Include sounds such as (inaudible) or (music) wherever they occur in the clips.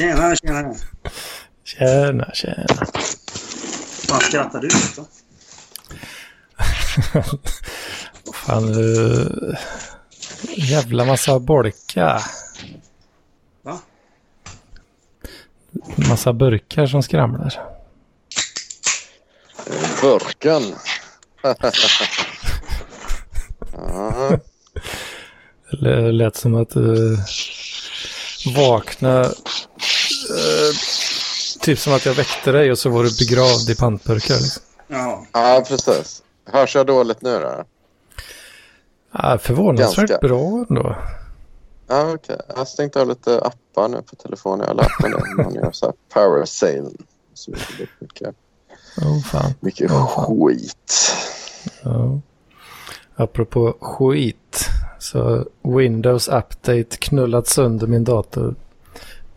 Tjena, tjena. Tjena, tjena. Vad skrattar du åt då? (laughs) Fan, du... Jävla massa bolka. Va? Massa burkar som skramlar. Burken. (laughs) Det lät som att du vaknade. Eh, typ som att jag väckte dig och så var du begravd i pantburkar. Liksom. Ja. ja, precis. Hörs jag dåligt nu då? Ja, förvånansvärt Ganska. bra ändå. Ja, okej. Jag har stängt av lite appar nu på telefonen. Jag har lärt mig det. Man gör så här power save. Så mycket, mycket, Oh, fan. mycket Ja, fan. skit. Ja. Apropå skit. Så Windows Update knullat sönder min dator.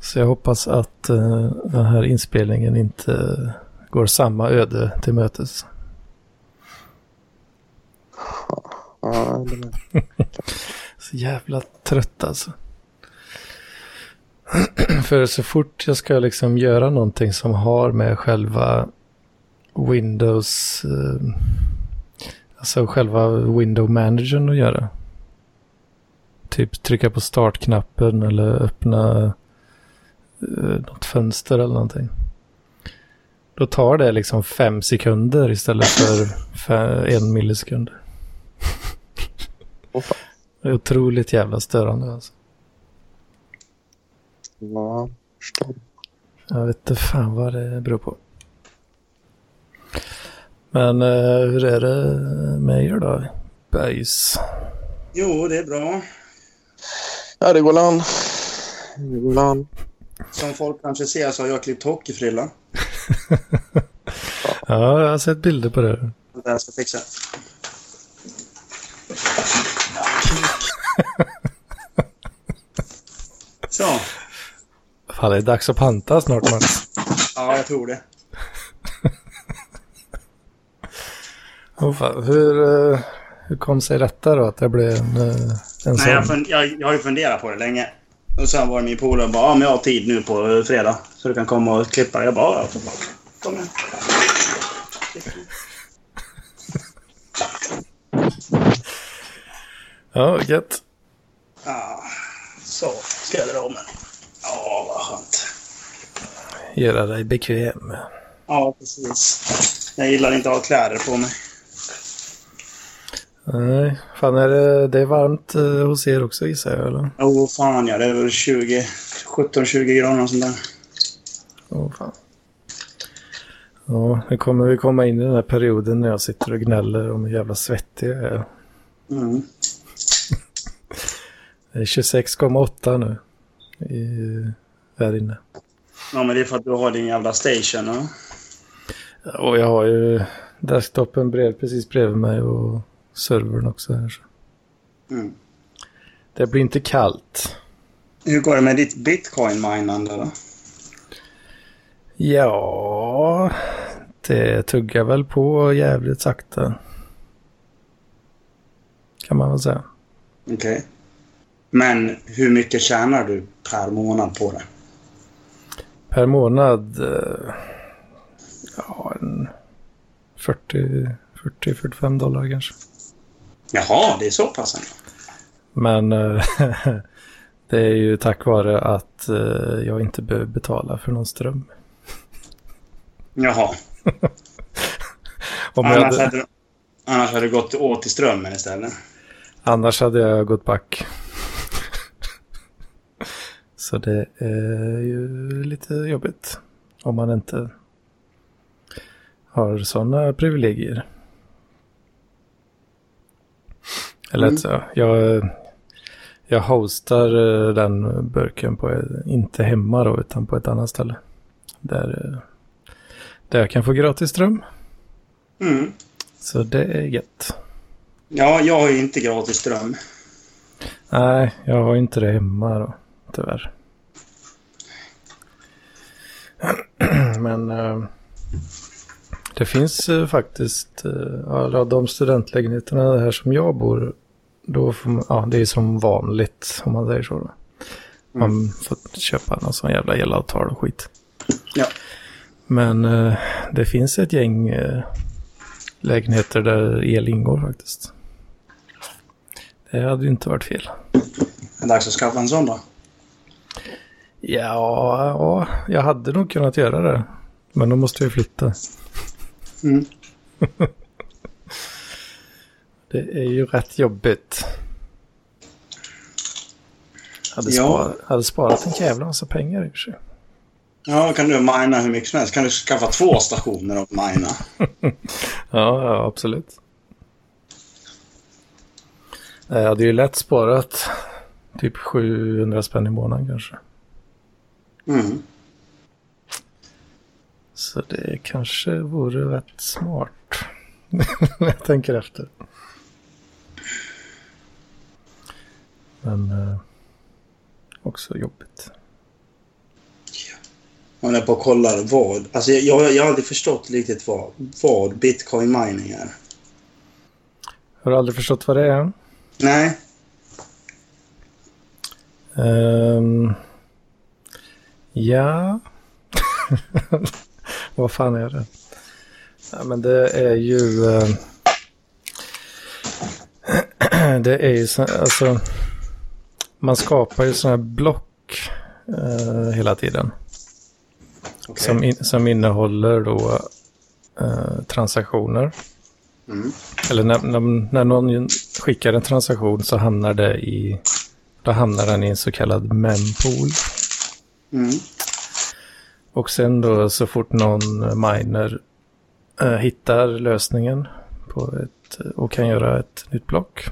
Så jag hoppas att eh, den här inspelningen inte går samma öde till mötes. Ja, (laughs) Så jävla trött alltså. (clears throat) För så fort jag ska liksom göra någonting som har med själva Windows, eh, alltså själva Window Managern att göra. Typ trycka på startknappen eller öppna något fönster eller någonting. Då tar det liksom fem sekunder istället för en millisekund. Det är otroligt jävla störande alltså. Ja, förstår. Jag vet inte fan vad det beror på. Men eh, hur är det med er då? Bergs. Jo, det är bra. Ja, det går an. Det går an. Som folk kanske ser så har jag klippt hockeyfrilla. (laughs) Ja, jag har sett bilder på det. Det här ska jag fixa. (laughs) Så. Fan, det är dags att panta snart Max. Ja, jag tror det. (laughs) Oh, fan. Hur, eh, hur kom sig detta då? Att det blev en, eh, en Nej, sån? jag, fun- jag, jag har ju funderat på det länge. Och sen var det min polare bara, ja men jag har tid nu på eh, fredag. Så du kan komma och klippa. Jag bara, ja, ja, kom igen. (laughs) Ja, gött. Ja, så ska jag dra om den. Ja, vad skönt. Göra dig bekväm. Ja, precis. Jag gillar inte att ha kläder på mig. Nej, fan är det, det är varmt eh, hos er också gissar jag eller? Jo, fan ja. Det är väl 20, 17-20 grader och sånt där. Åh fan. Ja, nu kommer vi komma in i den här perioden när jag sitter och gnäller om hur jävla svettig jag är. Mm. Det är 26,8 nu. I, här inne. Ja, men det är för att du har din jävla station. Ja? Och jag har ju desktopen brev, precis bredvid mig och servern också här. Så. Mm. Det blir inte kallt. Hur går det med ditt bitcoin-minande då? Ja, det tuggar väl på jävligt sakta. Kan man väl säga. Okej. Men hur mycket tjänar du per månad på det? Per månad, eh, ja, en 40-45 dollar kanske. Jaha, det är så pass ändå. Men eh, (laughs) det är ju tack vare att eh, jag inte behöver betala för någon ström. Jaha. (laughs) Om Annars hade, annars hade det gått åt i strömmen istället. annars hade jag gått back. (laughs) Så det är ju lite jobbigt om man inte har sådana privilegier. Eller Mm. att så, jag, jag hostar eh, den burken på, inte hemma då, utan på ett annat ställe. Där, eh, där jag kan få gratis ström. Mm. Så det är gött. Ja, jag har ju inte gratis ström. Nej, jag har inte det hemma då, tyvärr. (clears throat) Men eh, det finns eh, faktiskt, eh, alla de studentlägenheterna här som jag bor då får man, ja, det är som vanligt om man säger så. Då. Man får köpa någon sån jävla elavtal och skit. Ja. Men eh, det finns ett gäng eh, lägenheter där el ingår faktiskt. Det hade ju inte varit fel. Det är dags att skaffa en sån då. Ja, ja, jag hade nog kunnat göra det. Men då måste jag flytta. Mm. (laughs) Det är ju rätt jobbigt. Hade, Ja. sparat, hade sparat en jävla massa pengar i och för sig. Ja, kan du mina hur mycket som helst. Kan du skaffa två stationer och mina. (laughs) Ja, ja, absolut. Jag hade ju lätt sparat typ 700 spänn i månaden kanske. Mm. Så det kanske vore rätt smart. (laughs) Jag tänker efter. Men eh, också jobbigt. Man är på och kollar vad... Alltså jag, jag, jag har aldrig förstått riktigt vad, vad bitcoin mining är. Har du aldrig förstått vad det är? Nej. Ehm, ja. (laughs) Vad fan är det? Ja, men det är ju... eh, (clears throat) det är ju så, alltså... Man skapar ju sådana här block eh, hela tiden. Okej. Som, in, som innehåller då eh, transaktioner. Mm. Eller när, när, när någon skickar en transaktion så hamnar det i... Då hamnar den i en så kallad mempool. Mm. Och sen då så fort någon miner eh, hittar lösningen på ett, och kan göra ett nytt block.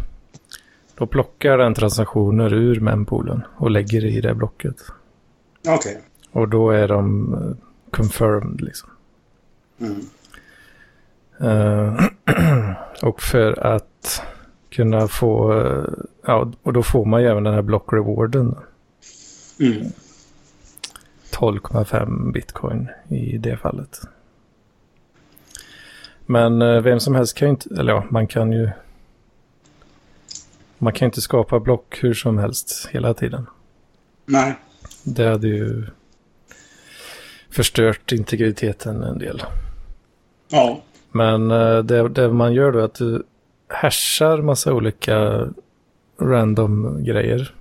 Då plockar den transaktioner ur mempoolen och lägger i det blocket. Okej. Och då är de eh, confirmed liksom. Mm. Eh, (clears throat) och för att kunna få, eh, ja, och då får man ju även den här block rewarden. Mm. 12,5 bitcoin i det fallet. Men eh, vem som helst kan ju inte, eller ja, man kan ju... Man kan inte skapa block hur som helst hela tiden. Nej. Det hade ju förstört integriteten en del. Ja. Men eh, det, det man gör då är att du hashar massa olika random grejer.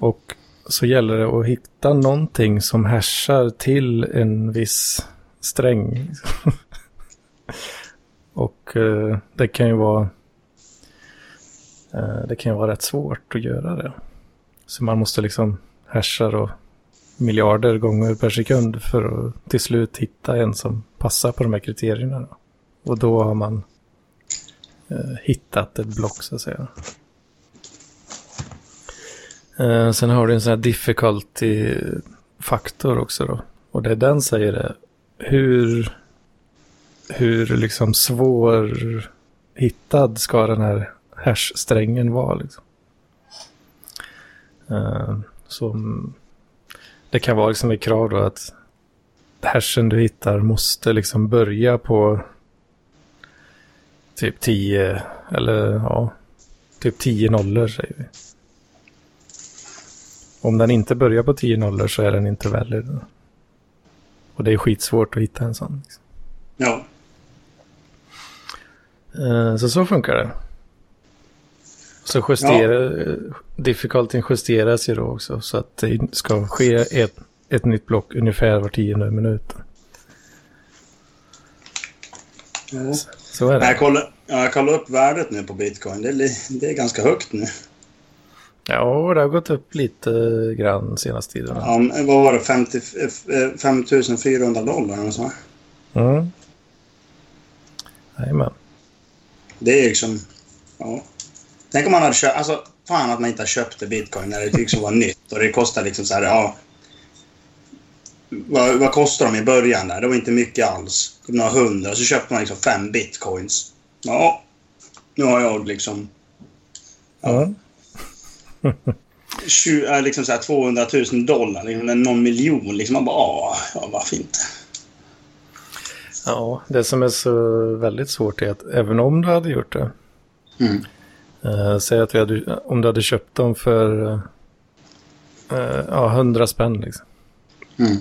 Och så gäller det att hitta någonting som hashar till en viss sträng. (laughs) och eh, det kan ju vara Eh, det kan ju vara rätt svårt att göra det. Så man måste liksom hasha då miljarder gånger per sekund för att till slut hitta en som passar på de här kriterierna. Då. Och då har man eh, hittat ett block så att säga. Eh, sen har du en sån här difficulty-faktor också då. Och det den säger är hur, hur liksom svår hittad ska den här hash-strängen vara. Liksom. Eh, som, det kan vara liksom ett krav då att hashen du hittar måste liksom börja på typ 10 eller ja, typ 10 nollor säger vi. Om den inte börjar på 10 nollor så är den inte valid. Och det är skitsvårt att hitta en sån. Liksom. Ja. Eh, Så så funkar det. Så justerar, difficultyn justeras ju då också så att det ska ske ett, ett nytt block ungefär var tionde minut. Jo. Så är det. Jag kollar, ja, jag kollar upp värdet nu på bitcoin. Det är, det är ganska högt nu. Ja, det har gått upp lite grann senaste tiden. Ja, vad var det? 50, eh, 5400 dollar eller så. Mm. Jajamän. Det är liksom... Ja. Tänk om man hade köpt... Alltså, fan att man inte har köpt bitcoin när det liksom var nytt och det kostar liksom så här, ja... Vad, vad kostar de i början där? Det var inte mycket alls. Några hundra. Så köpte man liksom fem bitcoins. Ja. Nu har jag liksom... Ja. 20, äh, liksom så här 200 000 dollar. Liksom, någon miljon. Liksom man bara, ja, ja varför inte? ja, det som är så väldigt svårt är att även om du hade gjort det Mm. Uh, säg att vi hade, om du hade köpt dem för uh, ja, 100 spänn liksom. Mm.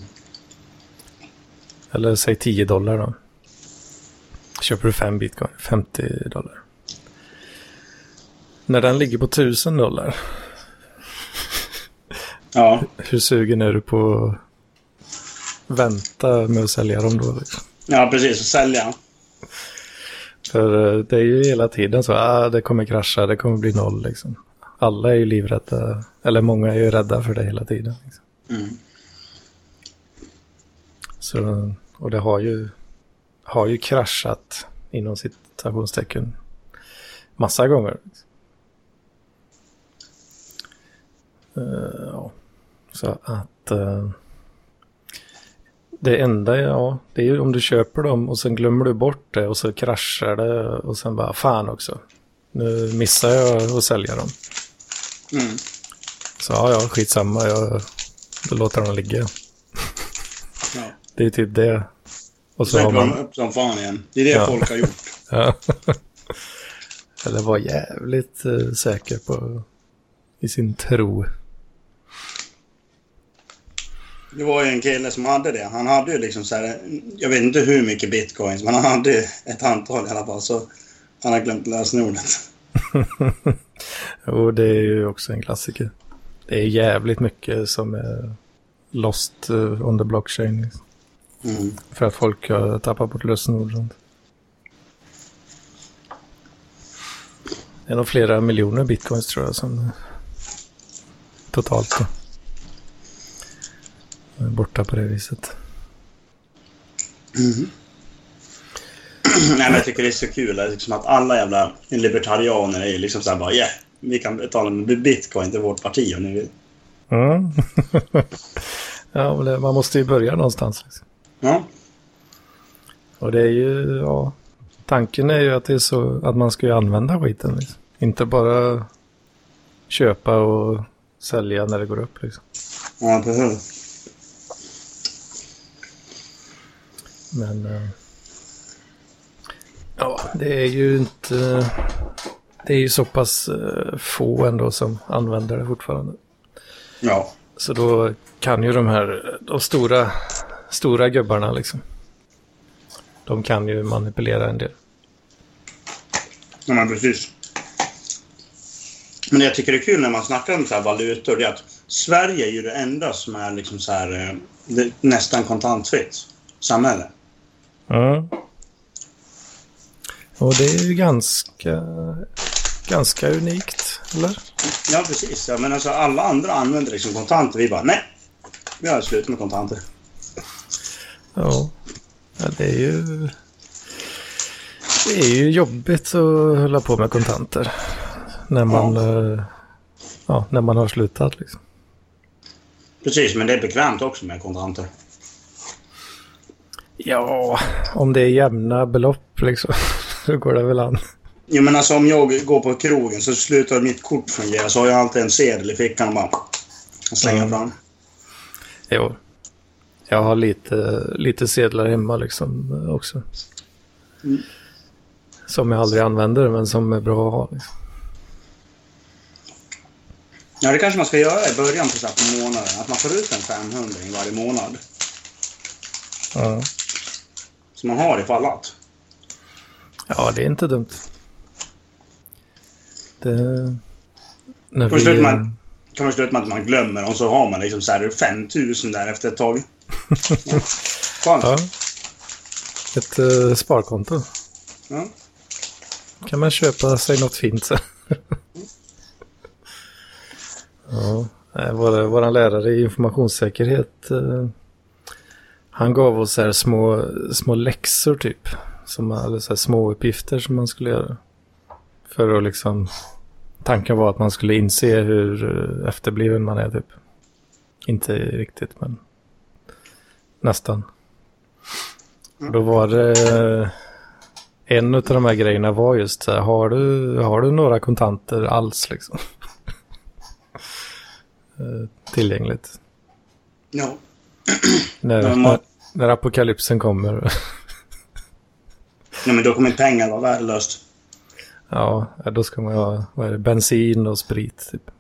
Eller säg 10 dollar då. Köper du 5 bitcoin, 50 dollar. När den ligger på 1000 dollar. Ja. Hur sugen är du på att vänta med att sälja dem då? Liksom? ja, precis. Sälja. För eh, det är ju hela tiden så, ah, det kommer krascha, det kommer bli noll liksom. Alla är ju livrädda, eller många är ju rädda för det hela tiden. Liksom. Mm. Så, och det har ju, har ju kraschat inom citationstecken massa gånger. Uh, ja. Så att uh, det enda, ja, det är ju om du köper dem och sen glömmer du bort det och så kraschar det och sen bara fan också. Nu missar jag att sälja dem. Mm. Så ja, ja, skitsamma, jag, då låter dem ligga. Ja. Det är typ det. Och så Så har man... upp som fan igen. Det är det Ja. folk har gjort. (laughs) Ja. Eller var jävligt eh, säker på i sin tro. Det var ju en kille som hade det. Han hade ju liksom så här, jag vet inte hur mycket bitcoins, men han hade ett antal i alla fall. Så han har glömt lösenordet. (laughs) Och det är ju också en klassiker. Det är jävligt mycket som är lost eh, the blockchain. Mm. För att folk har tappat bort lösenord och sånt. Det är nog flera miljoner bitcoins tror jag som totalt då. Är borta på det viset. Nej, men jag tycker det är så kul liksom att alla jävla libertarianer är liksom så här bara yeah, vi kan betala med bitcoin till vårt parti om ni vill. Mm. ja, (laughs) det, man måste ju börja någonstans. Liksom. Ja, Och det är ju, ja, tanken är ju att det är så att man ska ju använda skiten. Liksom. Inte bara köpa och sälja när det går upp liksom. ja precis. Men eh, ja, det är ju inte, det är ju så pass eh, få ändå som använder det fortfarande. Ja. Så då kan ju de här, de stora, stora gubbarna liksom. De kan ju manipulera en del. Ja, men precis. Men det jag tycker är kul när man snackar om så här valutor, det är att Sverige är ju det enda som är liksom så här, eh, det, nästan kontantfritt samhälle. Mm. Och det är ju ganska, ganska unikt, eller? Ja, precis. Ja, men alltså, alla andra använder liksom kontanter. Vi bara, nej. Vi har slut med kontanter. Ja, ja det är ju... Det är ju jobbigt att hålla på med kontanter. När man, ja. ja, när man har slutat liksom. Precis, men det är bekvämt också med kontanter. Ja, om det är jämna belopp liksom. (laughs) Då går det väl an. Jo, men alltså om jag går på krogen så slutar mitt kort fungera så har jag alltid en sedel i fickan och bara slänger Mm. fram. Jo. Jag har lite, lite sedlar hemma liksom också. Mm. Som jag aldrig använder men som är bra att ha. Liksom. Ja, det kanske man ska göra i början så på månaden. Att man får ut en 500 varje månad. Ja. Så man har ifall att. ja, det är inte dumt. Det... När Först vet man- kan man sluta med att man glömmer och så har man liksom så här 5000 där efter ett tag. (laughs) Ja. Ett uh, sparkonto. Ja. kan man köpa sig något fint sen. (laughs) ja, vår, våran lärare i informationssäkerhet, eh, han gav oss så här små, små läxor typ. Som, eller så här små uppgifter som man skulle göra. För att liksom, tanken var att man skulle inse hur eh, efterbliven man är typ. Inte riktigt men nästan. Då var det eh, en av de här grejerna var just så här, har du, har du några kontanter alls liksom? (laughs) Eh, tillgängligt. ja. När, man- när, apokalypsen kommer. Nej, men då kommer pengar vara värdelöst. Ja, då ska man ha vad är det, bensin och sprit typ.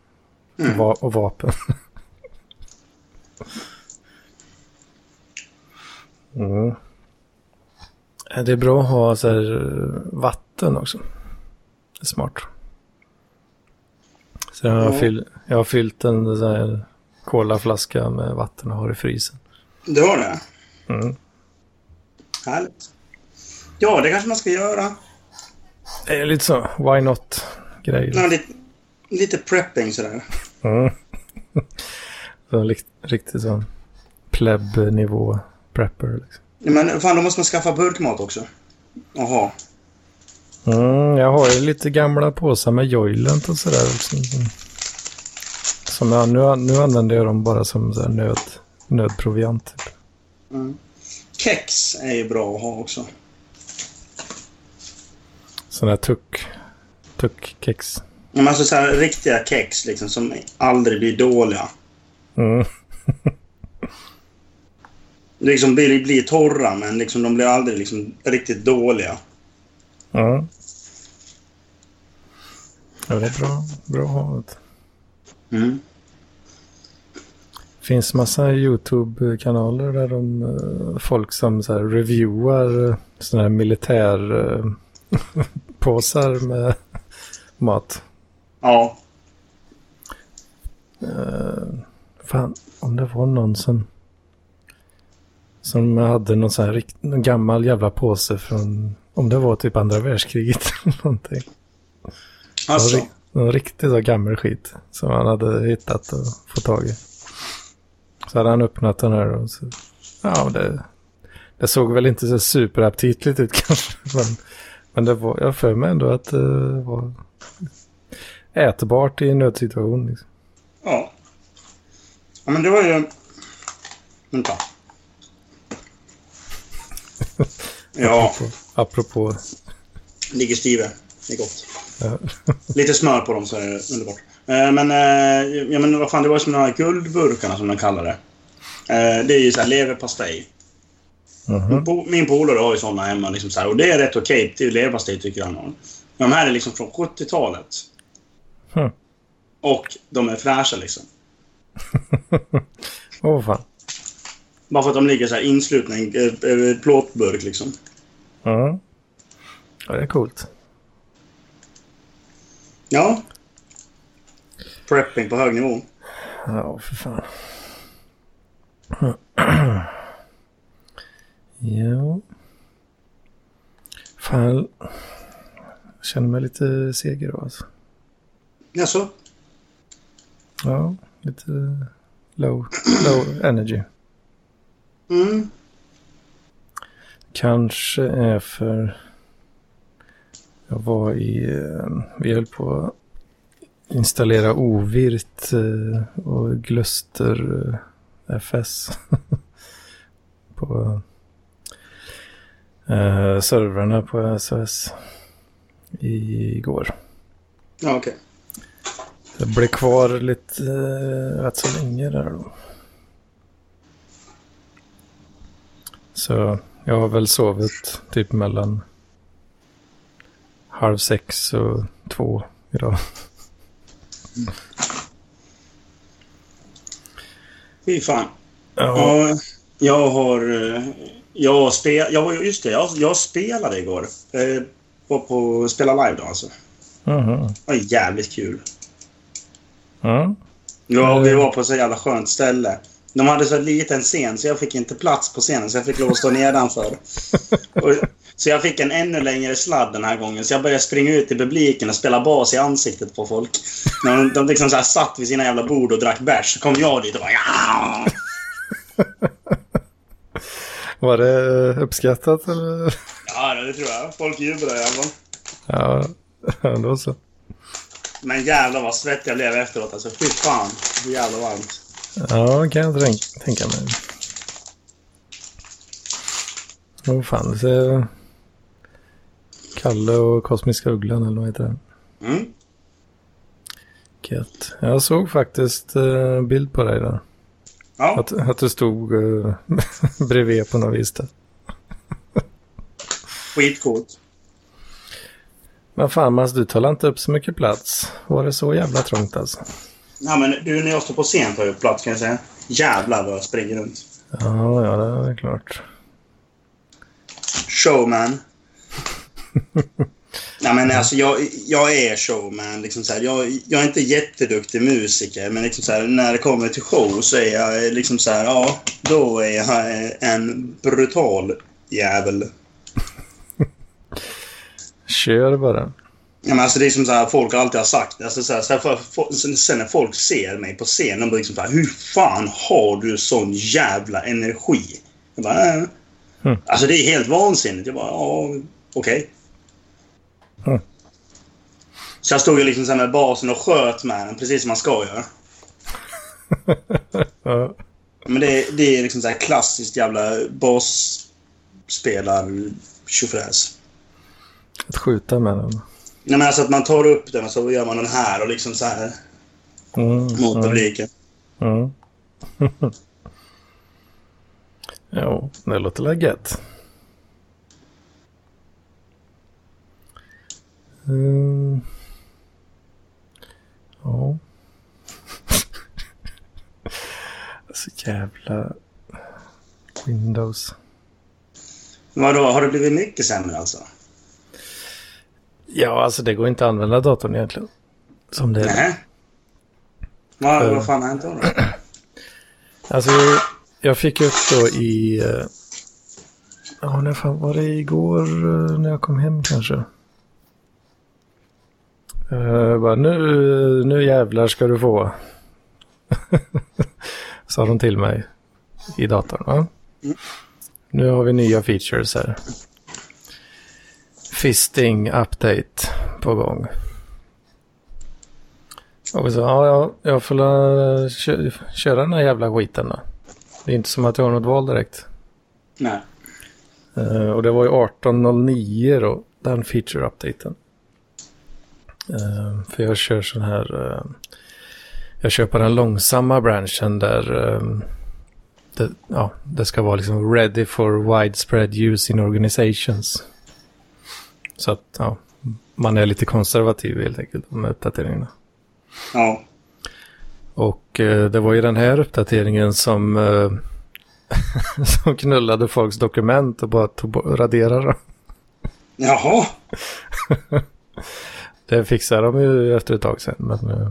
Mm. Och, och vapen. (laughs) mm. Det är bra att ha så här, eh, vatten också. Det är smart. Så jag har, Ja. fyll, jag har fyllt en så här colaflaska med vatten och har i frysen. Du har det? Mm. Härligt. Ja, det kanske man ska göra. Det är lite så, why not-grej. Ja, lite, lite prepping sådär. Mm. (laughs) så, riktigt sån pleb-nivå prepper. Liksom. Ja, Men fan, då måste man skaffa burkmat också. Jaha. Mm, jag har ju lite gamla påsar med Joylent och sådär. Som, som jag, nu, nu använder jag dem bara som så nöd, nödproviant. Typ. Mm. Kex är ju bra att ha också. Sådana här tuck, tuckkex. Men alltså så här, riktiga kex liksom som aldrig blir dåliga. Mm. (laughs) Liksom blir, blir torra men liksom de blir aldrig liksom riktigt dåliga. Ja. ja, det är bra, bra att ha. Du. Mm. finns massa YouTube-kanaler där de eh, folk som så här reviewar uh, sådana här militärpåsar (laughs) påsar med mat. Ja. Uh, fan, om det var någon som som hade någon sån här rikt, någon gammal jävla påse från om det var typ andra världskriget (laughs) eller någonting. Alltså. Någon, riktigt så gammal skit som han hade hittat och fått tag i. Så hade han öppnat den här och så, ja det, det såg väl inte så superaptitligt ut (laughs) kanske. Men, men det var, jag för mig ändå att det var ätbart i en nödsituation. Liksom. Ja. Ja men det var ju... Vänta. (laughs) Ja, Apropå, apropå ligger stive. Det är gott. (laughs) Lite smör på dem så är det underbart. Eh, Men, eh, ja, men vad fan, det var som de här guldburkarna som de kallar det. Eh, Det är ju så här leverpastej. Min po- Min polare har ju såna hemma. Liksom så här, och det är rätt okej. Det är ju leverpastej tycker han om. Men de här är liksom från 70-talet. Hmm. Och de är fräscha liksom. (laughs) Åh fan. Bara för att de ligger så här inslutna i en plåtburk liksom. Ja. ja, det är coolt. Ja. Prepping på hög nivå. Ja, för fan. Jo. Fan. Jag känner mig lite seg idag alltså. Jaså? Ja, lite low, low energy. Mm. Kanske är för... Jag var i... eh, Vi höll på att installera Ovirt eh, och Gluster eh, FS (laughs) på eh, servrarna på SOS igår. Ja, okej. Det blev kvar lite eh, rätt så länge där då. Så jag har väl sovit typ mellan halv sex och två idag. Fy fan. Ja. Ja, jag har... eh, Jag, spel, jag Just det, jag, jag spelade igår. Eh, var på Spela Live då alltså. Mhm. Det var jävligt kul. Ja. Ja, Eh. vi var på så jävla skönt ställe. De hade så liten scen så jag fick inte plats på scenen så jag fick lov att stå nedanför. (laughs) Och, så jag fick en ännu längre sladd den här gången så jag började springa ut i publiken och spela bas i ansiktet på folk. När de, de liksom så här satt vid sina jävla bord och drack bärs så kom jag dit och bara ja! Var det eh, uppskattat eller? Ja, det tror jag. Folk jublade i alla fall. Ja, ändå så. Men jävlar vad svettig jag blev efteråt alltså. Fy fan. Det är jävla varmt. Ja, kan jag tänk tänka mig. Åh fan, det ser... Kalle och Kosmiska Ugglan eller vad heter det? Mm. Gött. Jag såg faktiskt eh, bild på dig där. Ja. Att, att du stod eh, (laughs) bredvid på något vis där. Skitcoolt. Men fan Mats, du tar inte upp så mycket plats. Var det så jävla trångt alltså? Ja, men du, när jag står på scen tar jag upp plats kan jag säga. Jävlar vad jag springer runt. Ja, ja, det är klart. Showman. Nej, men alltså jag, jag är showman. Liksom så här. Jag, jag är inte jätteduktig musiker, men liksom så här, när det kommer till show så är jag liksom så här, ja, då är jag en brutal jävel. Kör bara. Ja, men alltså det är som så här, folk alltid har sagt. Alltså så här, så här, för, sen när folk ser mig på scen, de blir liksom så här, Hur fan har du sån jävla energi? Jag bara, äh. Mm. Alltså det är helt vansinnigt. Jag bara, ja, okej. Okay. Så jag stod ju liksom så här med basen och sköt med den, precis som man ska göra. (laughs) Men det, det är liksom så här klassiskt jävla basspelar tjofräs. Att skjuta med den. Nej men alltså att man tar upp den och så gör man den här och liksom så här Mm, mot mm, publiken. mm. (laughs) jo, det låter väl gött. Mm. Ja. (laughs) Så jävla Windows. Vadå, har det blivit mycket sämre alltså? Ja, alltså det går inte att använda datorn egentligen. Som det är. Nej. Vad, Eh. vad fan har hänt då? då? (clears throat) Alltså, jag fick upp då i... eh, Ja, när fan var det igår eh, när jag kom hem kanske? Uh, bara, nu, nu jävlar ska du få. (laughs) Sa de till mig i datorn. Va? Mm. Nu har vi nya features här. Fisting update på gång. Och så, ja, ja, jag får la, kö, köra den här jävla skiten då. Det är inte som att jag har något val direkt. Nej. Eh, och det var ju 18.09 då, den feature-updaten. Eh, för jag kör sån här... eh, jag kör på den långsamma branschen där eh, det, ja, det ska vara liksom ready for widespread use in organizations. Så att ja, man är lite konservativ helt enkelt med uppdateringarna. Ja. Och eh, det var ju den här uppdateringen som, eh, (laughs) som knullade folks dokument och bara tog, raderade dem. Jaha. (laughs) Det fixade de ju efter ett tag sedan. Men, eh,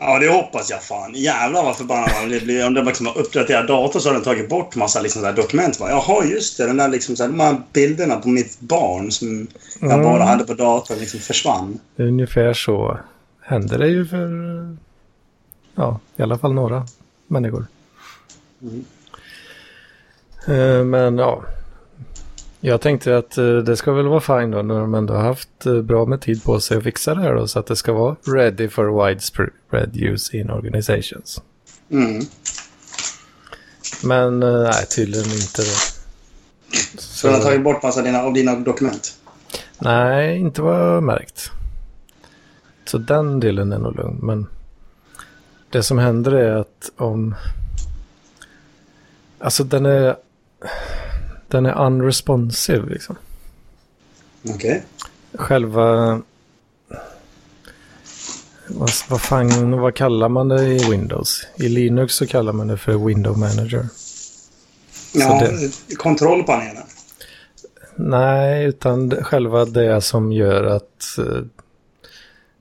Ja, det hoppas jag fan. Jävlar vad förbannad man blir-. Om det liksom har uppdaterat datorn så har den tagit bort massa liksom, så dokument. Bara, Jaha, just det. Den där liksom, så här, de här bilderna på mitt barn som jag Mm. bara hade på datorn liksom försvann. ungefär så händer det ju för, ja, i alla fall några människor. Mm. Eh, Men ja, jag tänkte att eh, det ska väl vara fine då när de ändå har haft eh, bra med tid på sig att fixa det här då så att det ska vara ready for widespread use in organizations. Mm. Men eh, nej, tydligen inte det. Så den har tagit bort massa dina, av dina dokument. Nej, inte vad jag har märkt. Så den delen är nog lugn. Men det som händer är att om... Alltså den är... Den är unresponsive liksom. Okej. Själva... Vad, vad fan, vad kallar man det i Windows? I Linux så kallar man det för Window Manager. Ja, det- kontrollpanelen. Nej, utan själva det som gör att... eh,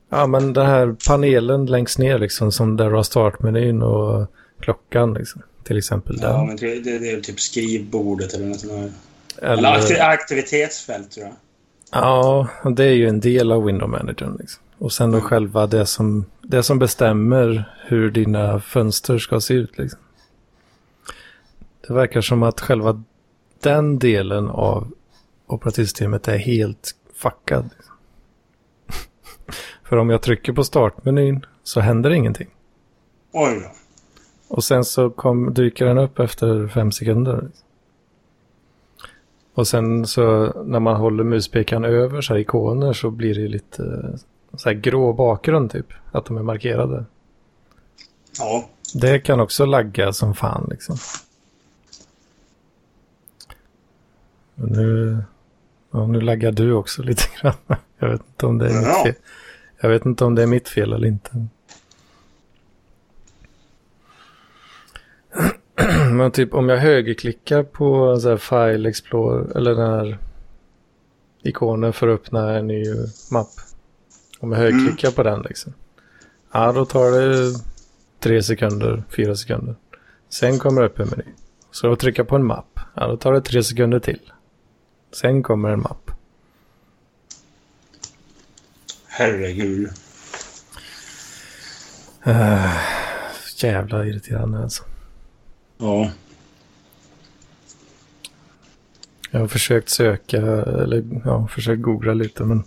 Ja, men den här panelen längst ner liksom, som där du har startmenyn och klockan liksom. Till exempel Ja, den. men det, det, är typ skrivbordet eller något sånt där. Eller Eller, akti- aktivitetsfält tror jag. ja, det är ju en del av Window Managern. Liksom. Och sen då själva det som, det som bestämmer hur dina fönster ska se ut. Liksom. Det verkar som att själva den delen av operativsystemet är helt fuckad. Liksom. (laughs) För om jag trycker på startmenyn så händer ingenting. Oj då. Och sen så kom, dyker den upp efter fem sekunder. Och sen så när man håller muspekaren över så här ikoner så blir det lite eh, så här grå bakgrund typ. Att de är markerade. Ja. Det kan också lagga som fan liksom. Och nu, Ja, nu laggar du också lite grann. (laughs) Jag vet inte om det är Ja. mitt fel. Jag vet inte om det är mitt fel eller inte. (clears throat) Men typ om jag högerklickar på så här File Explorer eller den här ikonen för att öppna en ny mapp. Om jag högerklickar på den liksom. Ja, då tar det tre sekunder, fyra sekunder. Sen kommer det upp en meny. Så att trycka på en mapp. Ja, då tar det tre sekunder till. Sen kommer en mapp. Herregud. Uh, jävla irriterande alltså. Ja. Jag har försökt söka, eller ja, försökt googla lite men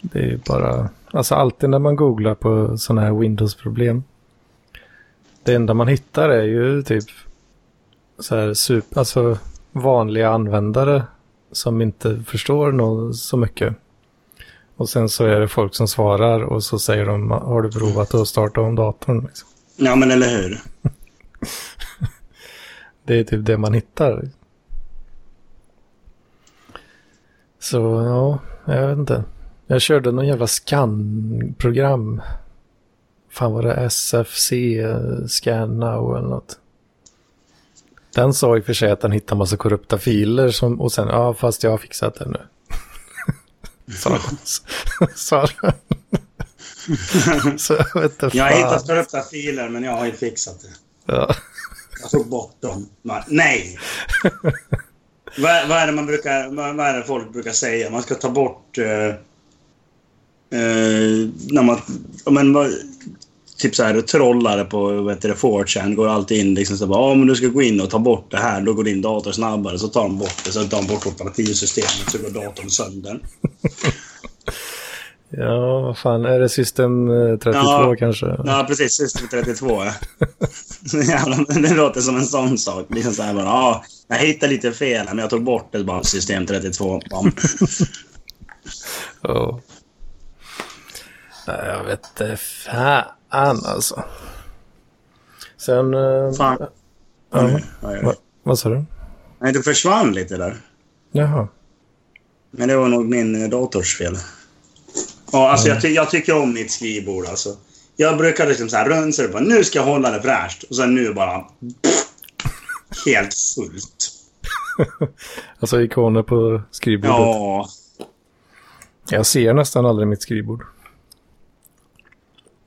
det är bara, alltså alltid när man googlar på sådana här Windows-problem. Det enda man hittar är ju typ så här super, alltså vanliga användare som inte förstår något så mycket. Och sen så är det folk som svarar och så säger de, har du provat att starta om datorn? Liksom. Ja, men eller hur? (laughs) Det är typ det man hittar. Så ja, jag vet inte. Jag körde någon jävla scan-program. Fan var det SFC Scan Now eller något. Den sa i och för sig att den hittade massa korrupta filer som, och sen, ja fast jag har fixat det nu. (laughs) Sa Sa. (laughs) Så jag vet inte Jag har hittat korrupta filer, men jag har ju fixat det. Ja. Jag tog bort dem. Nej! vad, vad är det man brukar... Vad, vad är det folk brukar säga? Man ska ta bort... eh, eh, när man... Men, vad- typ så här, trollare på vad heter det, 4chan går alltid in liksom så bara, men du ska gå in och ta bort det här, då går din dator snabbare. Så tar de bort det, så tar de bort operativsystemet, så går datorn sönder. Ja, vad fan, är det System eh, 32 Ja. kanske? Ja, precis. System 32. ja. (laughs) Så jävla, det låter som en sån sak. Liksom så här bara, ja, jag hittade lite fel men jag tog bort det bara. System 32. Bam. Ja. (laughs) Nej, jag vet inte fan alltså. Sen... eh, Fan. Ja. Ja, ja. Va, vad sa du? Nej, det försvann lite där. Jaha. Men det var nog min eh, dators fel. Ja, alltså jag, ty jag tycker om mitt skrivbord alltså. Jag brukar liksom så här runsa det på. Nu ska jag hålla det fräscht. Och sen nu bara... helt fullt. (laughs) Alltså ikoner på skrivbordet. Ja. Jag ser nästan aldrig mitt skrivbord.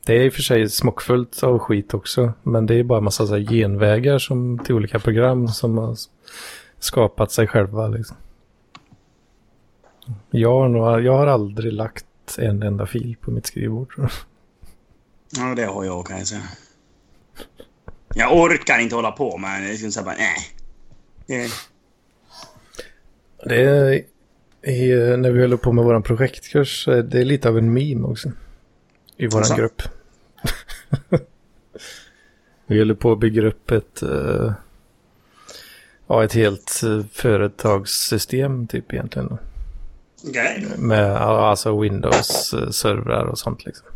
Det är i och för sig smockfullt av skit också. Men det är bara massa så här genvägar som, till olika program som har skapat sig själva. Liksom. Jag, har nog, jag har aldrig lagt en enda fil på mitt skrivbord. Ja, det har jag kan jag säga. Jag orkar inte hålla på med det. Liksom så bara, nej. Det- Det är, när vi håller på med vår projektkurs, det är lite av en meme också. I vår Jaså? grupp. (laughs) vi håller på att bygga upp ett, eh, ja, ett helt uh, företagssystem typ egentligen. Okej. Med alltså Windows-servrar och sånt liksom.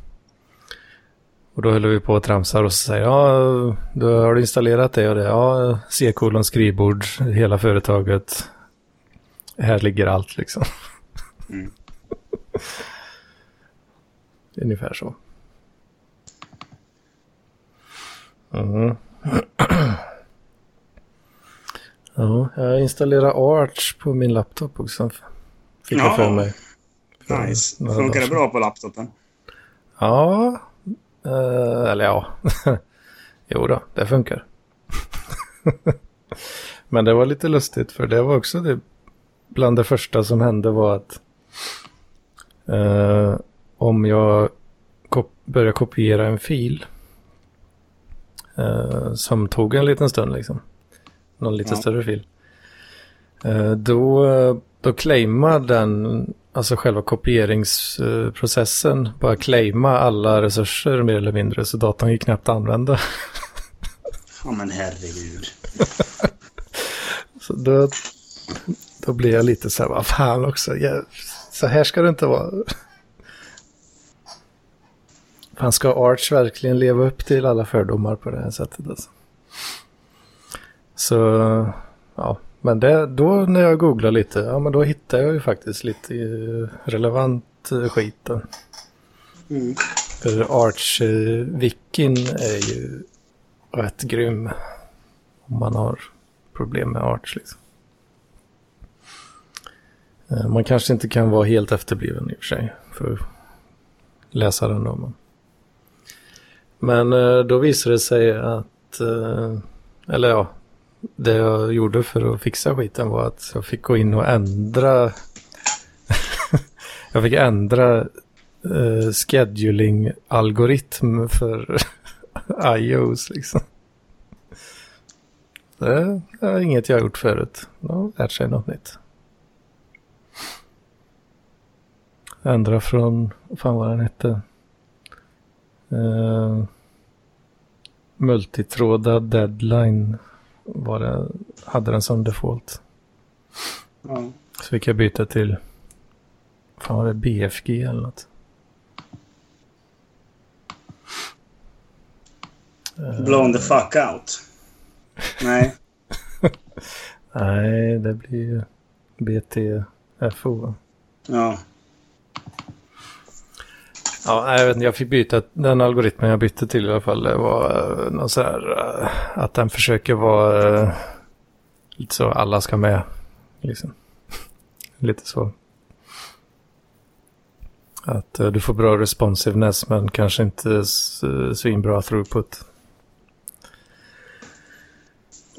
Och då håller vi på och tramsar och så säger ja, då har du installerat det och det. Ja, C-kolon skrivbord, hela företaget. Här ligger allt liksom. Mm. (laughs) Ungefär så. Mm. (clears throat) ja, jag installerar Arch på min laptop också. Fick jag för Ja. mig. För Nice. några Funkar det bra på laptopen? Ja, eh, eller ja. (laughs) jo då, det funkar. (laughs) Men det var lite lustigt för det var också det, bland det första som hände var att eh, om jag kop- började kopiera en fil eh, som tog en liten stund liksom, någon lite Ja. större fil, eh, då, då claimar den, alltså själva kopieringsprocessen, bara claima alla resurser mer eller mindre, så datorn gick knappt att använda. Ja, men herregud. Så då, då blir jag lite så här, vad fan också, jag, så här ska det inte vara. Fan, ska Arch verkligen leva upp till alla fördomar på det här sättet? Alltså? Så, ja, Men det, då när jag googlar lite, ja men då hittar jag ju faktiskt lite eh, relevant eh, skit då. Mm. För Arch-wikin är ju rätt grym. Om man har problem med Arch liksom. Eh, Man kanske inte kan vara helt efterbliven i och för sig. För att läsa den då. Men, men då visade det sig att, eller ja, det jag gjorde för att fixa skiten var att jag fick gå in och ändra. (laughs) jag fick ändra eh, scheduling-algoritm för (laughs) iOS liksom. Det är inget jag har gjort förut. Jag har lärt sig något nytt. Ändra från, vad fan var den hette? Uh, multitrådad deadline var det, hade den som default. Ja. Så fick jag byta till, fan var det BFG eller något? Eh, Blown the fuck out. Nej. (laughs) Nej, det blir ju BTFO. Ja. Ja, jag vet inte, jag fick byta, den algoritmen jag bytte till i alla fall, det var eh, någon så här, eh, att den försöker vara eh, lite så, alla ska med, liksom. lite så. Att du får bra responsiveness men kanske inte svinbra throughput.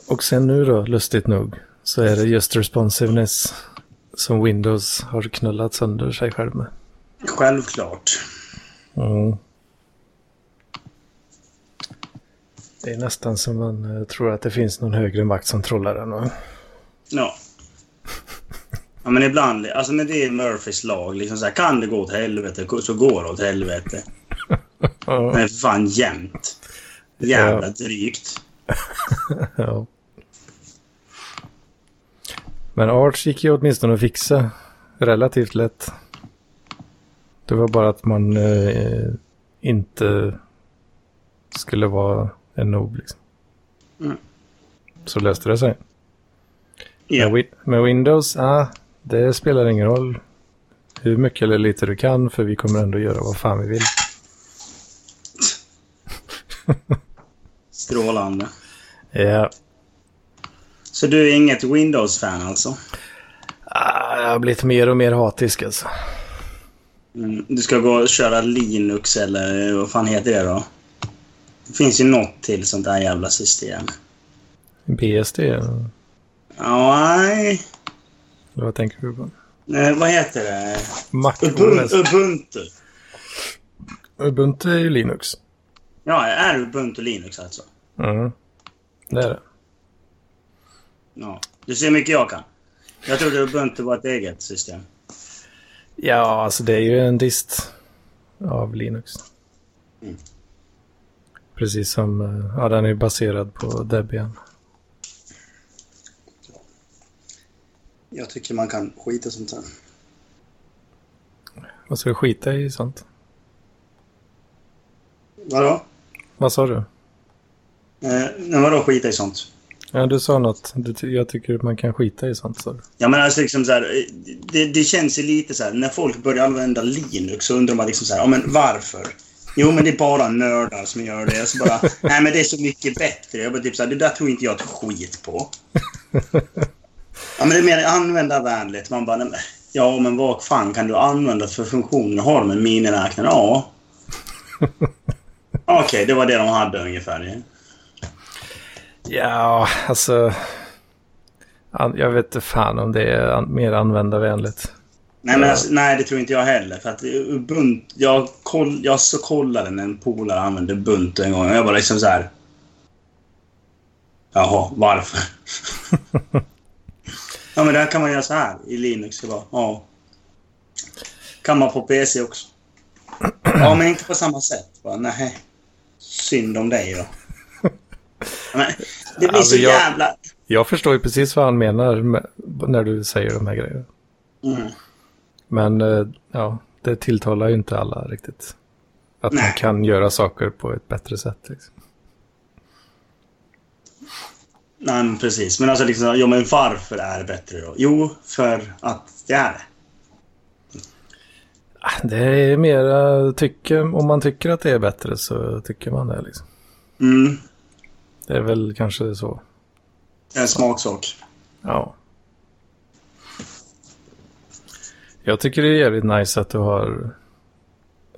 Och sen nu då, lustigt nog, så är det just responsiveness som Windows har knullat sönder sig själv med. Självklart. Mm. Det är nästan som man eh, tror att det finns någon högre makt som trollar den. va? Ja. Ja, men ibland, alltså men det är Murphys lag. Liksom så här, kan det gå åt helvete så går det åt helvete. (laughs) Ja. Men fan jämt. Jävla drygt. (laughs) ja. Men Arch gick ju åtminstone att fixa relativt lätt. Det var bara att man eh, inte skulle vara en noob liksom. Mm. Så löste det sig. Ja. Med, med Windows, ah, det spelar ingen roll hur mycket eller lite du kan för vi kommer ändå göra vad fan vi vill. Strålande. Ja, Så du är inget Windows-fan alltså? ah, jag har blivit mer och mer hatisk alltså. Mm. Du ska gå och köra Linux eller vad fan heter det då? Det finns ju något till sånt där jävla system. BSD, eller Ja, nej. vad tänker du på? Eh, vad heter det? Ubuntu. Ubuntu. Ubuntu är ju Linux. Ja, är Ubuntu Linux alltså? Mm. Det är det. Ja. Du ser hur mycket jag kan. Jag trodde Ubuntu var ett eget system. Ja, alltså det är ju en dist av Linux. Mm. Precis som, eh, ja den är baserad på Debian. Jag tycker man kan skita i sånt här. Vad ska du skita i sånt? Vadå? Vad sa du? Eh, vadå skita i sånt? Ja, du sa något. Du, jag tycker man kan skita i sånt. Så. Ja men alltså liksom så här, eh, det, det känns ju lite så här, när folk börjar använda Linux så undrar man liksom så här, ja men varför? Jo men det är bara nördar som gör det. Så bara, (laughs) nej men det är så mycket bättre. Jag bara typ så här, det där tror inte jag ett skit på. Ja men det är mer användarvänligt. Man bara, nej, ja men vad fan kan du använda för funktioner? Har de en miniräknare? Ja. (laughs) Okej, det var det de hade ungefär. Ja, alltså. Jag vet inte fan om det är mer användarvänligt. Nej, men alltså, nej, det tror inte jag heller. För att eh, Ubuntu... Jag, koll, jag så kollade när en polare använde Ubuntu en gång och jag var liksom så här... Jaha, varför? (laughs) ja, men det här kan man göra så här i Linux. Bara, ja. Kan man på PC också. Ja, men inte på samma sätt. Bara, nej. Synd om dig då. Men, det blir Alltså, så jag- jävla... Jag förstår ju precis vad han menar med, när du säger de här grejerna. Mm. Men eh, ja, det tilltalar ju inte alla riktigt. Att man Nej. kan göra saker på ett bättre sätt. Liksom. Nej, men precis. Men alltså liksom, jo, men varför är det bättre då? Jo, för att det är det. Ah, Det är mera tycker, om man tycker att det är bättre så tycker man det liksom. Mm, Det är väl kanske så. en smaksak. Ja. Jag tycker det är jävligt nice att du har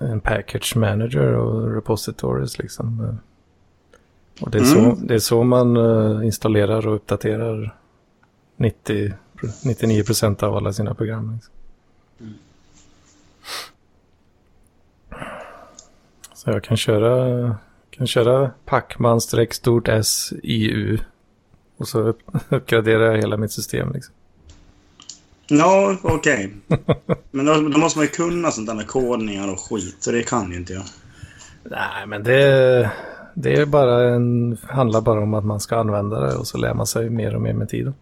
en package manager och repositories liksom. Och det är, så, Mm. det är så man eh, installerar och uppdaterar 90, 99% av alla sina program. Liksom. Så jag kan köra, kan köra pacman streck stort S IU och så upp, uppgraderar jag hela mitt system. Liksom. Ja, okej. (laughs) Men då, då måste man ju kunna sånt där med kodningar och skit, så det kan ju inte jag. Nej, men det, det är bara en, handlar bara om att man ska använda det och så lär man sig mer och mer med tiden.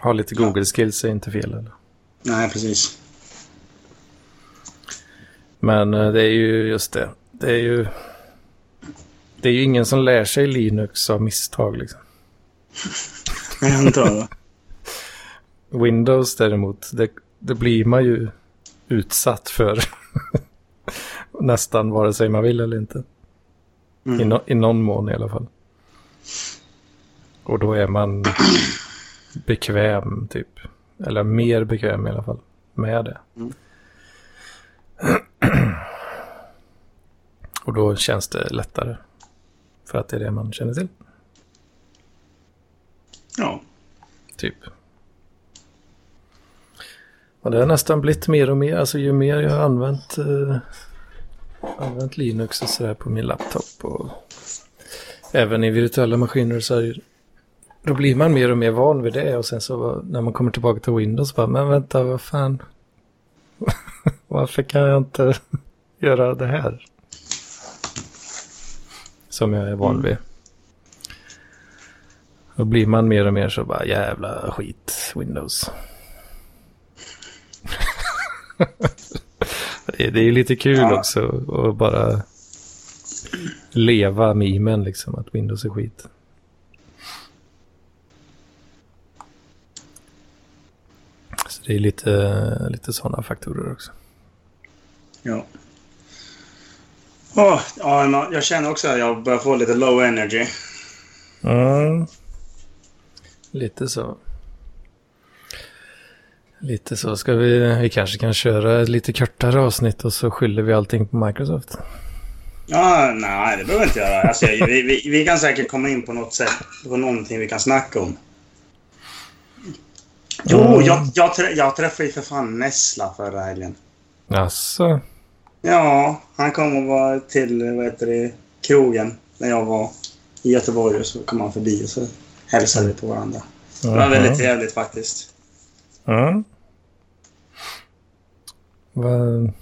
Ha lite. Google-skills är inte fel. Eller? Nej, precis. Men eh, det är ju just det. Det är ju, det är ju ingen som lär sig Linux av misstag. Liksom. (laughs) Jag antar det. Windows däremot, det, det blir man ju utsatt för. (laughs) Nästan vare sig man vill eller inte. I, Mm. no, I någon mån i alla fall. Och då är man (clears throat) bekväm typ. Eller mer bekväm i alla fall med det. Mm. (clears throat) Och då känns det lättare. För att det är det man känner till. Ja. Typ. Och det har nästan blivit mer och mer. Alltså ju mer jag har använt, eh, använt Linux och sådär på min laptop. Och även i virtuella maskiner så är, då blir man mer och mer van vid det. Och sen så när man kommer tillbaka till Windows bara, men vänta, vad fan. (laughs) Varför kan jag inte (laughs) göra det här? Som jag är van Mm. vid. Då blir man mer och mer så bara jävla skit Windows. (laughs) det, är- det är lite kul Ja. också att bara leva memen liksom att Windows är skit. Så det är lite, lite sådana faktorer också. Ja. Åh, ja, jag känner också att jag börjar få lite low energy. Mm. Lite så. Lite så. Ska vi, vi kanske kan köra ett lite kortare avsnitt och så skyller vi allting på Microsoft. Ja, nej, det behöver vi inte göra. Alltså, vi, vi, vi kan säkert komma in på något sätt. På någonting vi kan snacka om. Jo, Mm. jag, jag, trä, jag träffade ju för fan Nessla förra helgen. Alltså, Ja, han kom och var till, vad heter det, krogen när jag var i Göteborg och så kom han förbi och så hälsade vi på varandra. Det var väldigt trevligt faktiskt. Mm. Vad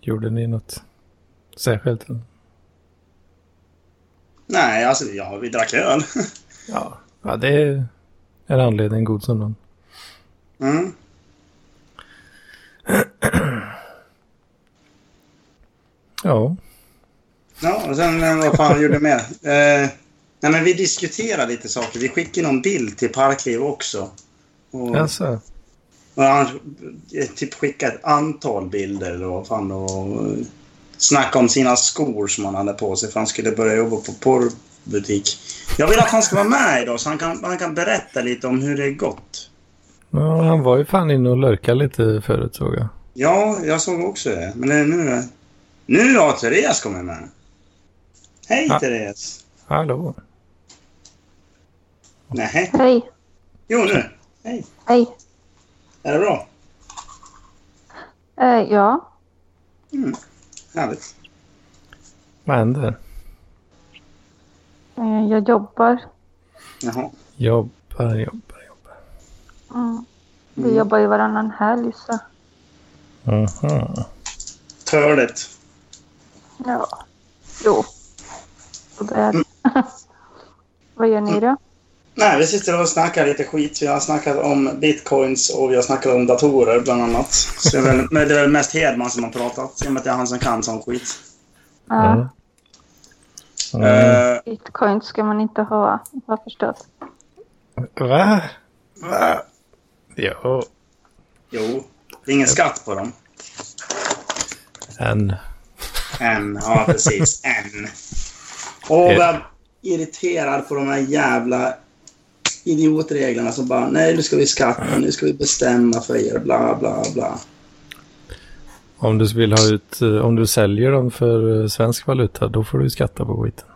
gjorde ni något särskilt? Nej, alltså ja, vi drack öl. (laughs) Ja, ja det är en anledning god som någon. Mm. Ja, Ja, och sen eh, vad fan gjorde mer? Eh, nej, men vi diskuterade lite saker. Vi skickade någon bild till Parkliv också. Och, alltså. och han eh, typ skickade ett antal bilder eller vad fan och eh, snackade om sina skor som han hade på sig för han skulle börja jobba på porrbutik. Jag vill att han ska vara med idag så han kan, han kan berätta lite om hur det är gått. Ja, han var ju fan inne och lurkade lite förut såg jag. Ja, jag såg också det. Men det är nu... Nu har Therese kommit med. Hej Ja. Therese! Hallå. Nej. Hej. Jo, nu. Hej. Hej. Är det bra? Eh, ja. Mm. Härligt. Vad händer? Eh, jag jobbar. Jaha. Jobbar, jobbar, jobbar. Mm. Vi Mm. jobbar ju varannan helg så. Mhm. Törligt. Ja. Jo. Så det är. (laughs) Vad gör ni då? Nej, vi sitter och snackar lite skit. Vi har snackat om bitcoins och vi har snackat om datorer bland annat. Så det är väl, men det är väl mest Hedman som har pratat. I och med att det är han som kan sån skit. Ja. Mm. Mm. Eh, Bitcoin ska man inte ha, har jag förstått. Va? Va? Jo, Jo, det är ingen skatt på dem. en. En, ja precis. En. Och vad jag är irriterad på de här jävla idiotreglerna som bara nej, nu ska vi skatta, nu ska vi bestämma för er, bla bla bla. Om du vill ha ut, eh, om du säljer dem för eh, svensk valuta, då får du skatta på skiten.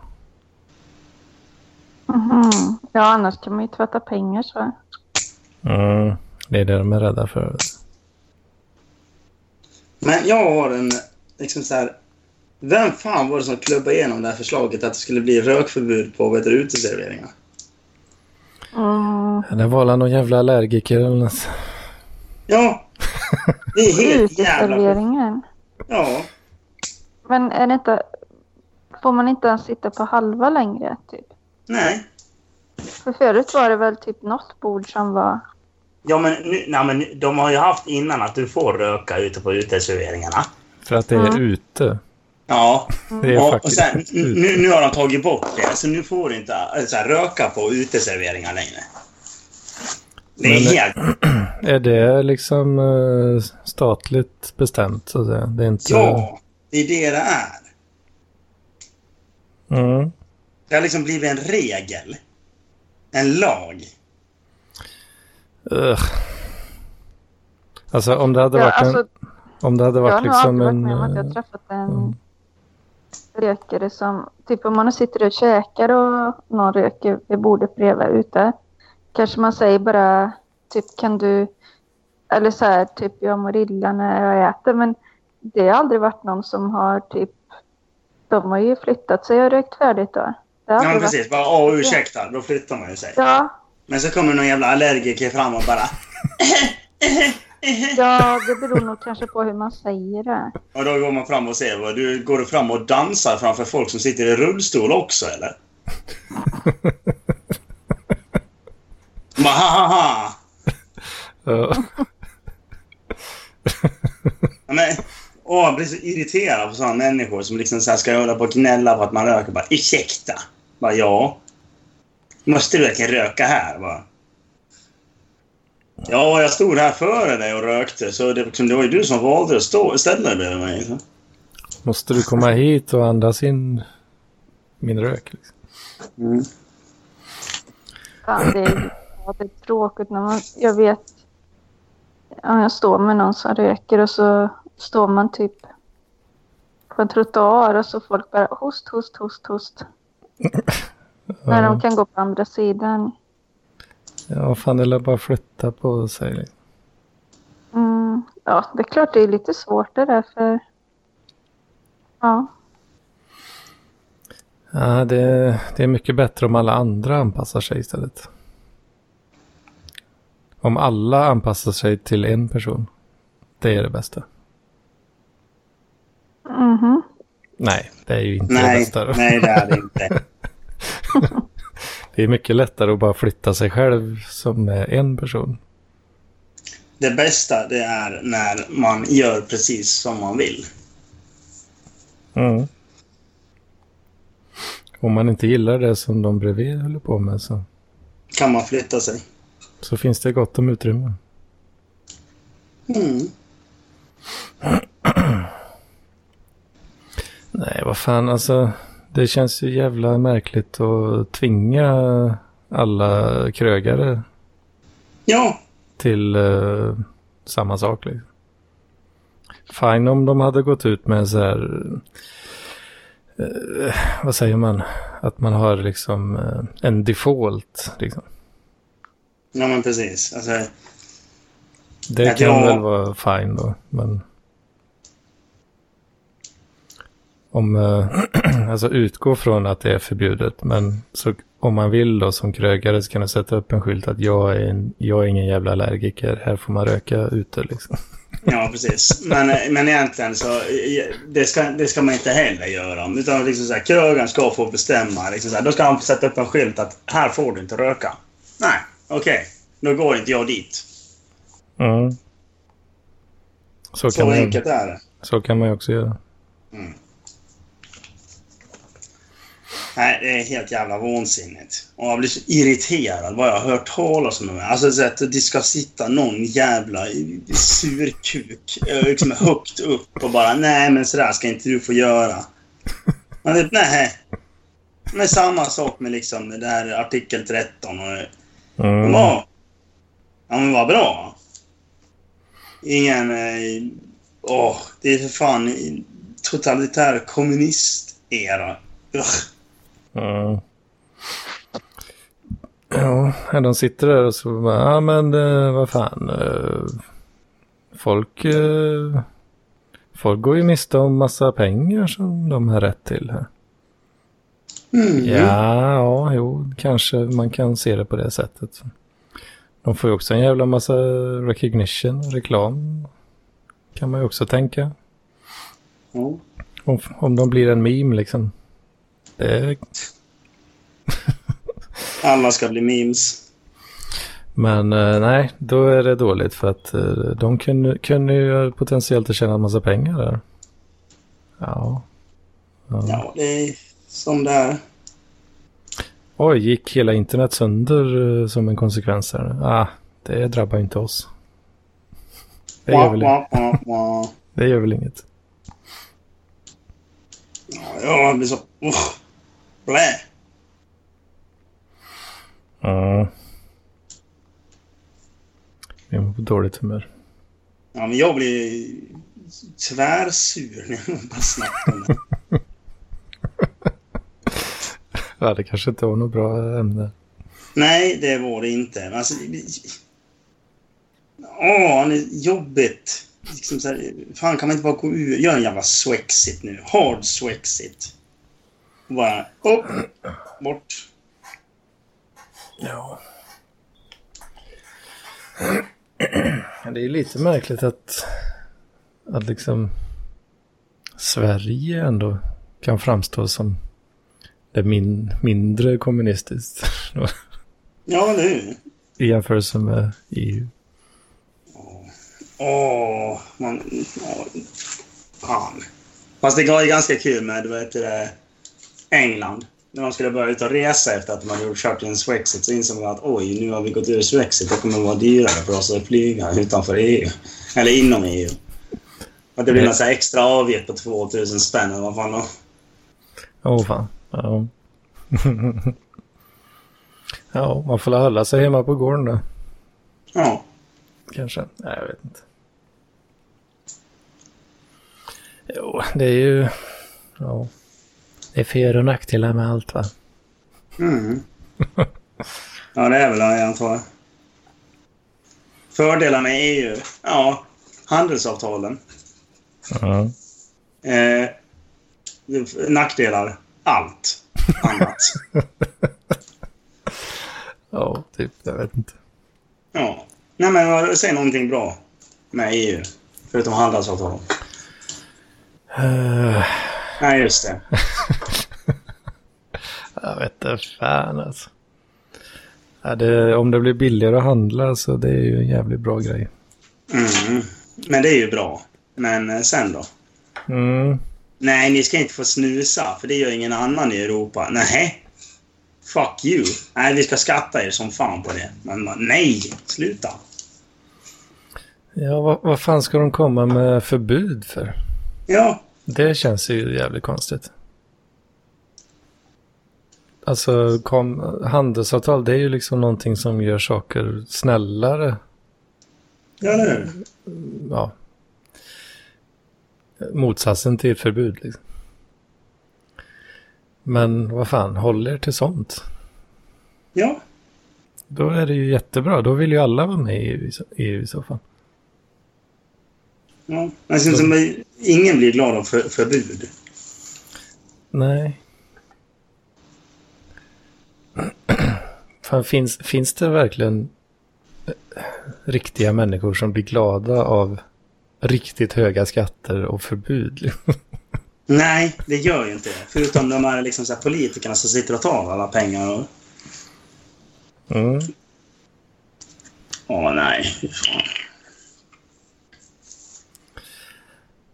Mhm. Ja, annars kan man ju tvätta pengar så. Mm, det är det de är rädda för. Men jag har en, liksom så här. Vem fan var det som klubbade igenom det här förslaget att det skulle bli rökförbud på vet du, uteserveringar? Mm. Det var väl någon jävla allergiker eller något. Ja, det är helt jävla... Ja, Men är det inte... Får man inte ens sitta på halva längre, typ? nej. För förut var det väl typ något bord som var... Ja, men, nu, nej, men de har ju haft innan att du får röka ute på uteserveringarna. För att det är Mm. ute. Ja, Det är och, och sen, nu, nu har de tagit bort det, så nu får du inte äh, så här, röka på uteserveringar längre. Det är Men- helt... (clears throat) Är det liksom eh, statligt bestämt? Så att säga? Det är inte... Ja, det är det det är. Mm. Det har liksom blivit en regel. En lag. Ugh. Alltså om det hade Ja, varit alltså, en... Om det hade jag har varit nog liksom alltid varit en... med om att jag har eh, träffat en mm. Rökare som... Typ om man sitter och käkar och någon röker vid bordet bredvid ute. Kanske man säger bara typ kan du... Eller så här typ jag mår illa när jag äter. Men det har aldrig varit någon som har typ... De har ju flyttat sig och rökt färdigt då. Ja, precis. Bara, åh, ursäkta. Då flyttar man ju sig. Ja, Men så kommer någon jävla allergiker fram och bara... ja, (laughs) det beror nog kanske på hur man säger det. Och då går man fram och säger, vad, du går du fram och dansar framför folk som sitter i rullstol också, eller? (laughs) Bara, ha, ha, ha. ja. Ja, men, åh, jag blir så irriterad på sådana människor som liksom så här ska hålla på och gnälla på att man röker. Bara, ursäkta? Bara, ja. Måste du verkligen röka här? Bara, ja, jag stod här före dig och rökte, så det, liksom, det var ju du som valde att stå, ställa dig bredvid mig. Så. Måste du komma hit och andas in min rök? Liksom. Mm. Fan, det, är, ja, det är tråkigt när man... Jag vet... Om jag står med någon som röker och så står man typ på en trottoar och så folk bara host, host, host, host. (laughs) När de kan gå på andra sidan. Ja, fan, eller bara flytta på sig. liksom. Mm, ja, det är klart det är lite svårt det där för... Ja. Ja, det, det är mycket bättre om alla andra anpassar sig istället. Om alla anpassar sig till en person. Det är det bästa. Mhm. Nej, det är ju inte det Nej, bästa. Då. nej, det är det inte. (laughs) Det är mycket lättare att bara flytta sig själv som är en person. Det bästa det är när man gör precis som man vill. Mm. Om man inte gillar det som de bredvid håller på med så, Kan man flytta sig. så finns det gott om utrymme. Mm. (clears throat) Nej, vad fan, alltså. Det känns ju jävla märkligt att tvinga alla krögare Ja, till eh, samma sak. Liksom. Fine om de hade gått ut med så här, eh, vad säger man, att man har liksom eh, en default. Liksom. ja men precis. Alltså, Det kan ja. väl vara fine då, men om, eh, (clears throat) alltså utgå från att det är förbjudet, men så, om man vill då som krögare så kan du sätta upp en skylt att jag är, en, jag är ingen jävla allergiker, här får man röka ute liksom. (laughs) ja, precis. Men, men egentligen så eh, det ska, det ska man inte heller göra. Utan liksom så här, krögaren ska få bestämma. Liksom så här, då ska han sätta upp en skylt att här får du inte röka. Nej, okej. Då går inte jag dit. Mm. Så, Så man, enkelt är det. så kan man ju också göra. Nej, det är helt jävla vansinnigt. Och jag blir så irriterad vad jag har hört talas om. Alltså så att det ska sitta någon jävla surkuk eh, liksom högt upp och bara nej men sådär ska inte du få göra. Man vet, nej. Men samma sak med liksom det här artikel 13 och... Mm. Ja, ja men vad bra. Ingen... eh, Åh, det är för fan totalitär kommunist-era. Ugh. Ja. Ja, de sitter där och så bara, ja men eh, vad fan. eh, Folk, eh, folk går ju miste om massa pengar som de har rätt till här. Mm. Ja, ja, jo, kanske man kan se det på det sättet. De får ju också en jävla massa recognition, reklam. Kan man ju också tänka. Ja. Om, om de blir en meme liksom. Det, (laughs) Alla ska bli memes. men eh, nej, då är det dåligt för att eh, de kunde, kunde ju potentiellt tjäna en massa pengar där. Ja. ja. Ja, det är som det är. Oj, gick hela internet sönder eh, som en konsekvens där? Ah, det drabbar inte oss. Det gör väl, (laughs) det gör väl inget. Ja, det blir så... Uh, blä. Ja. Vi är på dåligt humör. Ja, men jag blir tvärsur när jag bara snackar om det. (laughs) Ja, det kanske inte var något bra ämne. Nej, det var det inte. Alltså, det- Åh, det är jobbigt. Liksom så här, fan, kan man inte bara gå ur? Gör en jävla swexit nu. Hard swexit. Och Bara upp, bort. Ja. Det är lite märkligt att, att liksom Sverige ändå kan framstå som det min, mindre kommunistiskt Ja, eller hur? i jämförelse med EU. Åh, man... Åh, fan. Fast det var ju ganska kul med, du vet, det, England. När de skulle börja ut och resa efter att de hade gjort kört i en Swexit så insåg de att oj, nu har vi gått ur Swexit. Det kommer att vara dyrare för oss att flyga utanför EU. Eller inom EU. Att det blir så här extra avgift på 2000 spänn eller vad fan då. Åh fan. Ja. ja, man får hålla sig hemma på gården då. Ja. Kanske. Nej, jag vet inte. Jo, det är ju... Ja. Det är för och nackdelar med allt va? Mm. Ja, det är väl det, jag antar jag. Fördelar med EU? Ja, handelsavtalen. Ja. Eh, nackdelar? Allt annat. (laughs) Ja, typ. Jag vet inte. ja. Nej, men säg någonting bra med EU. Förutom handelsavtal. Uh, Nej, just det. (laughs) jag vet inte fan alltså. Ja, det, om det blir billigare att handla så det är ju en jävligt bra grej. Mm. Men det är ju bra. Men eh, sen då? Mm. Nej, ni ska inte få snusa, för det gör ingen annan i Europa. Nej. Fuck you. Nej, vi ska skatta er som fan på det. Men nej, sluta. Ja, vad, vad fan ska de komma med förbud för? Ja, Det känns ju jävligt konstigt. Alltså, kom, handelsavtal det är ju liksom någonting som gör saker snällare. ja nu. Ja. Motsatsen till förbud. Liksom. Men vad fan, håll er till sånt. Ja, Då är det ju jättebra. Då vill ju alla vara med i EU i så fall. Ja. Men sen, som, ingen blir glad av för, förbud. Nej. Fan, finns, finns det verkligen eh, riktiga människor som blir glada av riktigt höga skatter och förbud? (laughs) Nej, det gör ju inte det. Förutom de här liksom, så här, politikerna som sitter och tar alla pengar. Och... Mm. Åh, nej. Fy fan.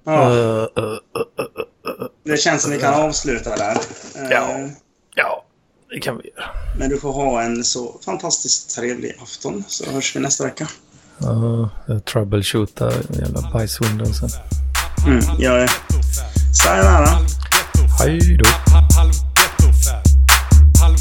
Ja, Uh, uh, uh, det känns som vi kan avsluta där. Eh, Ja. Det kan vi göra. Men du får ha en så fantastiskt trevlig afton så hörs vi nästa vecka. Ja, troubleshoota jävla bajswindowsen. Mm, gör det. Sayonara. Hej då. halv ghetto-fab, halv